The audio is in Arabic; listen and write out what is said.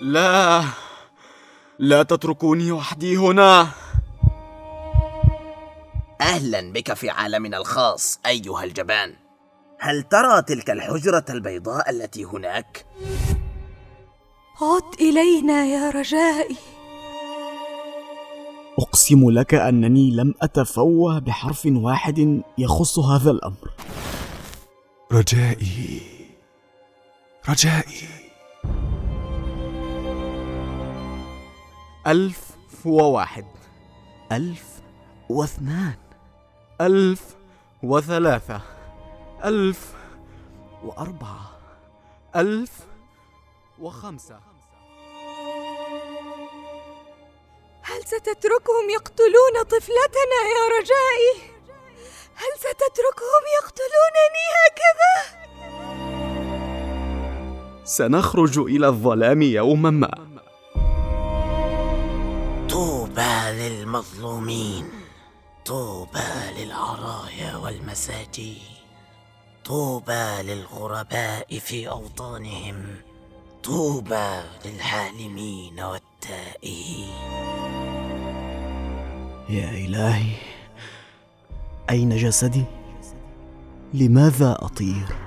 لا. لا تتركوني وحدي هنا. أهلا بك في عالمنا الخاص أيها الجبان. هل ترى تلك الحجرة البيضاء التي هناك؟ عد إلينا يا رجائي. أقسم لك أنني لم أتفوه بحرف واحد يخص هذا الأمر. رجائي رجائي. ألف وواحد. ألف واثنان. ألف وثلاثة. ألف وأربعة. ألف وخمسة. هل ستتركهم يقتلون طفلتنا يا رجائي؟ هل ستتركهم يقتلونني هكذا؟ سنخرج إلى الظلام يوما ما. للمظلومين. طوبى للعرايا والمساجين. طوبى للغرباء في أوطانهم. طوبى للحالمين والتائهين. يا إلهي أين جسدي؟ لماذا أطير؟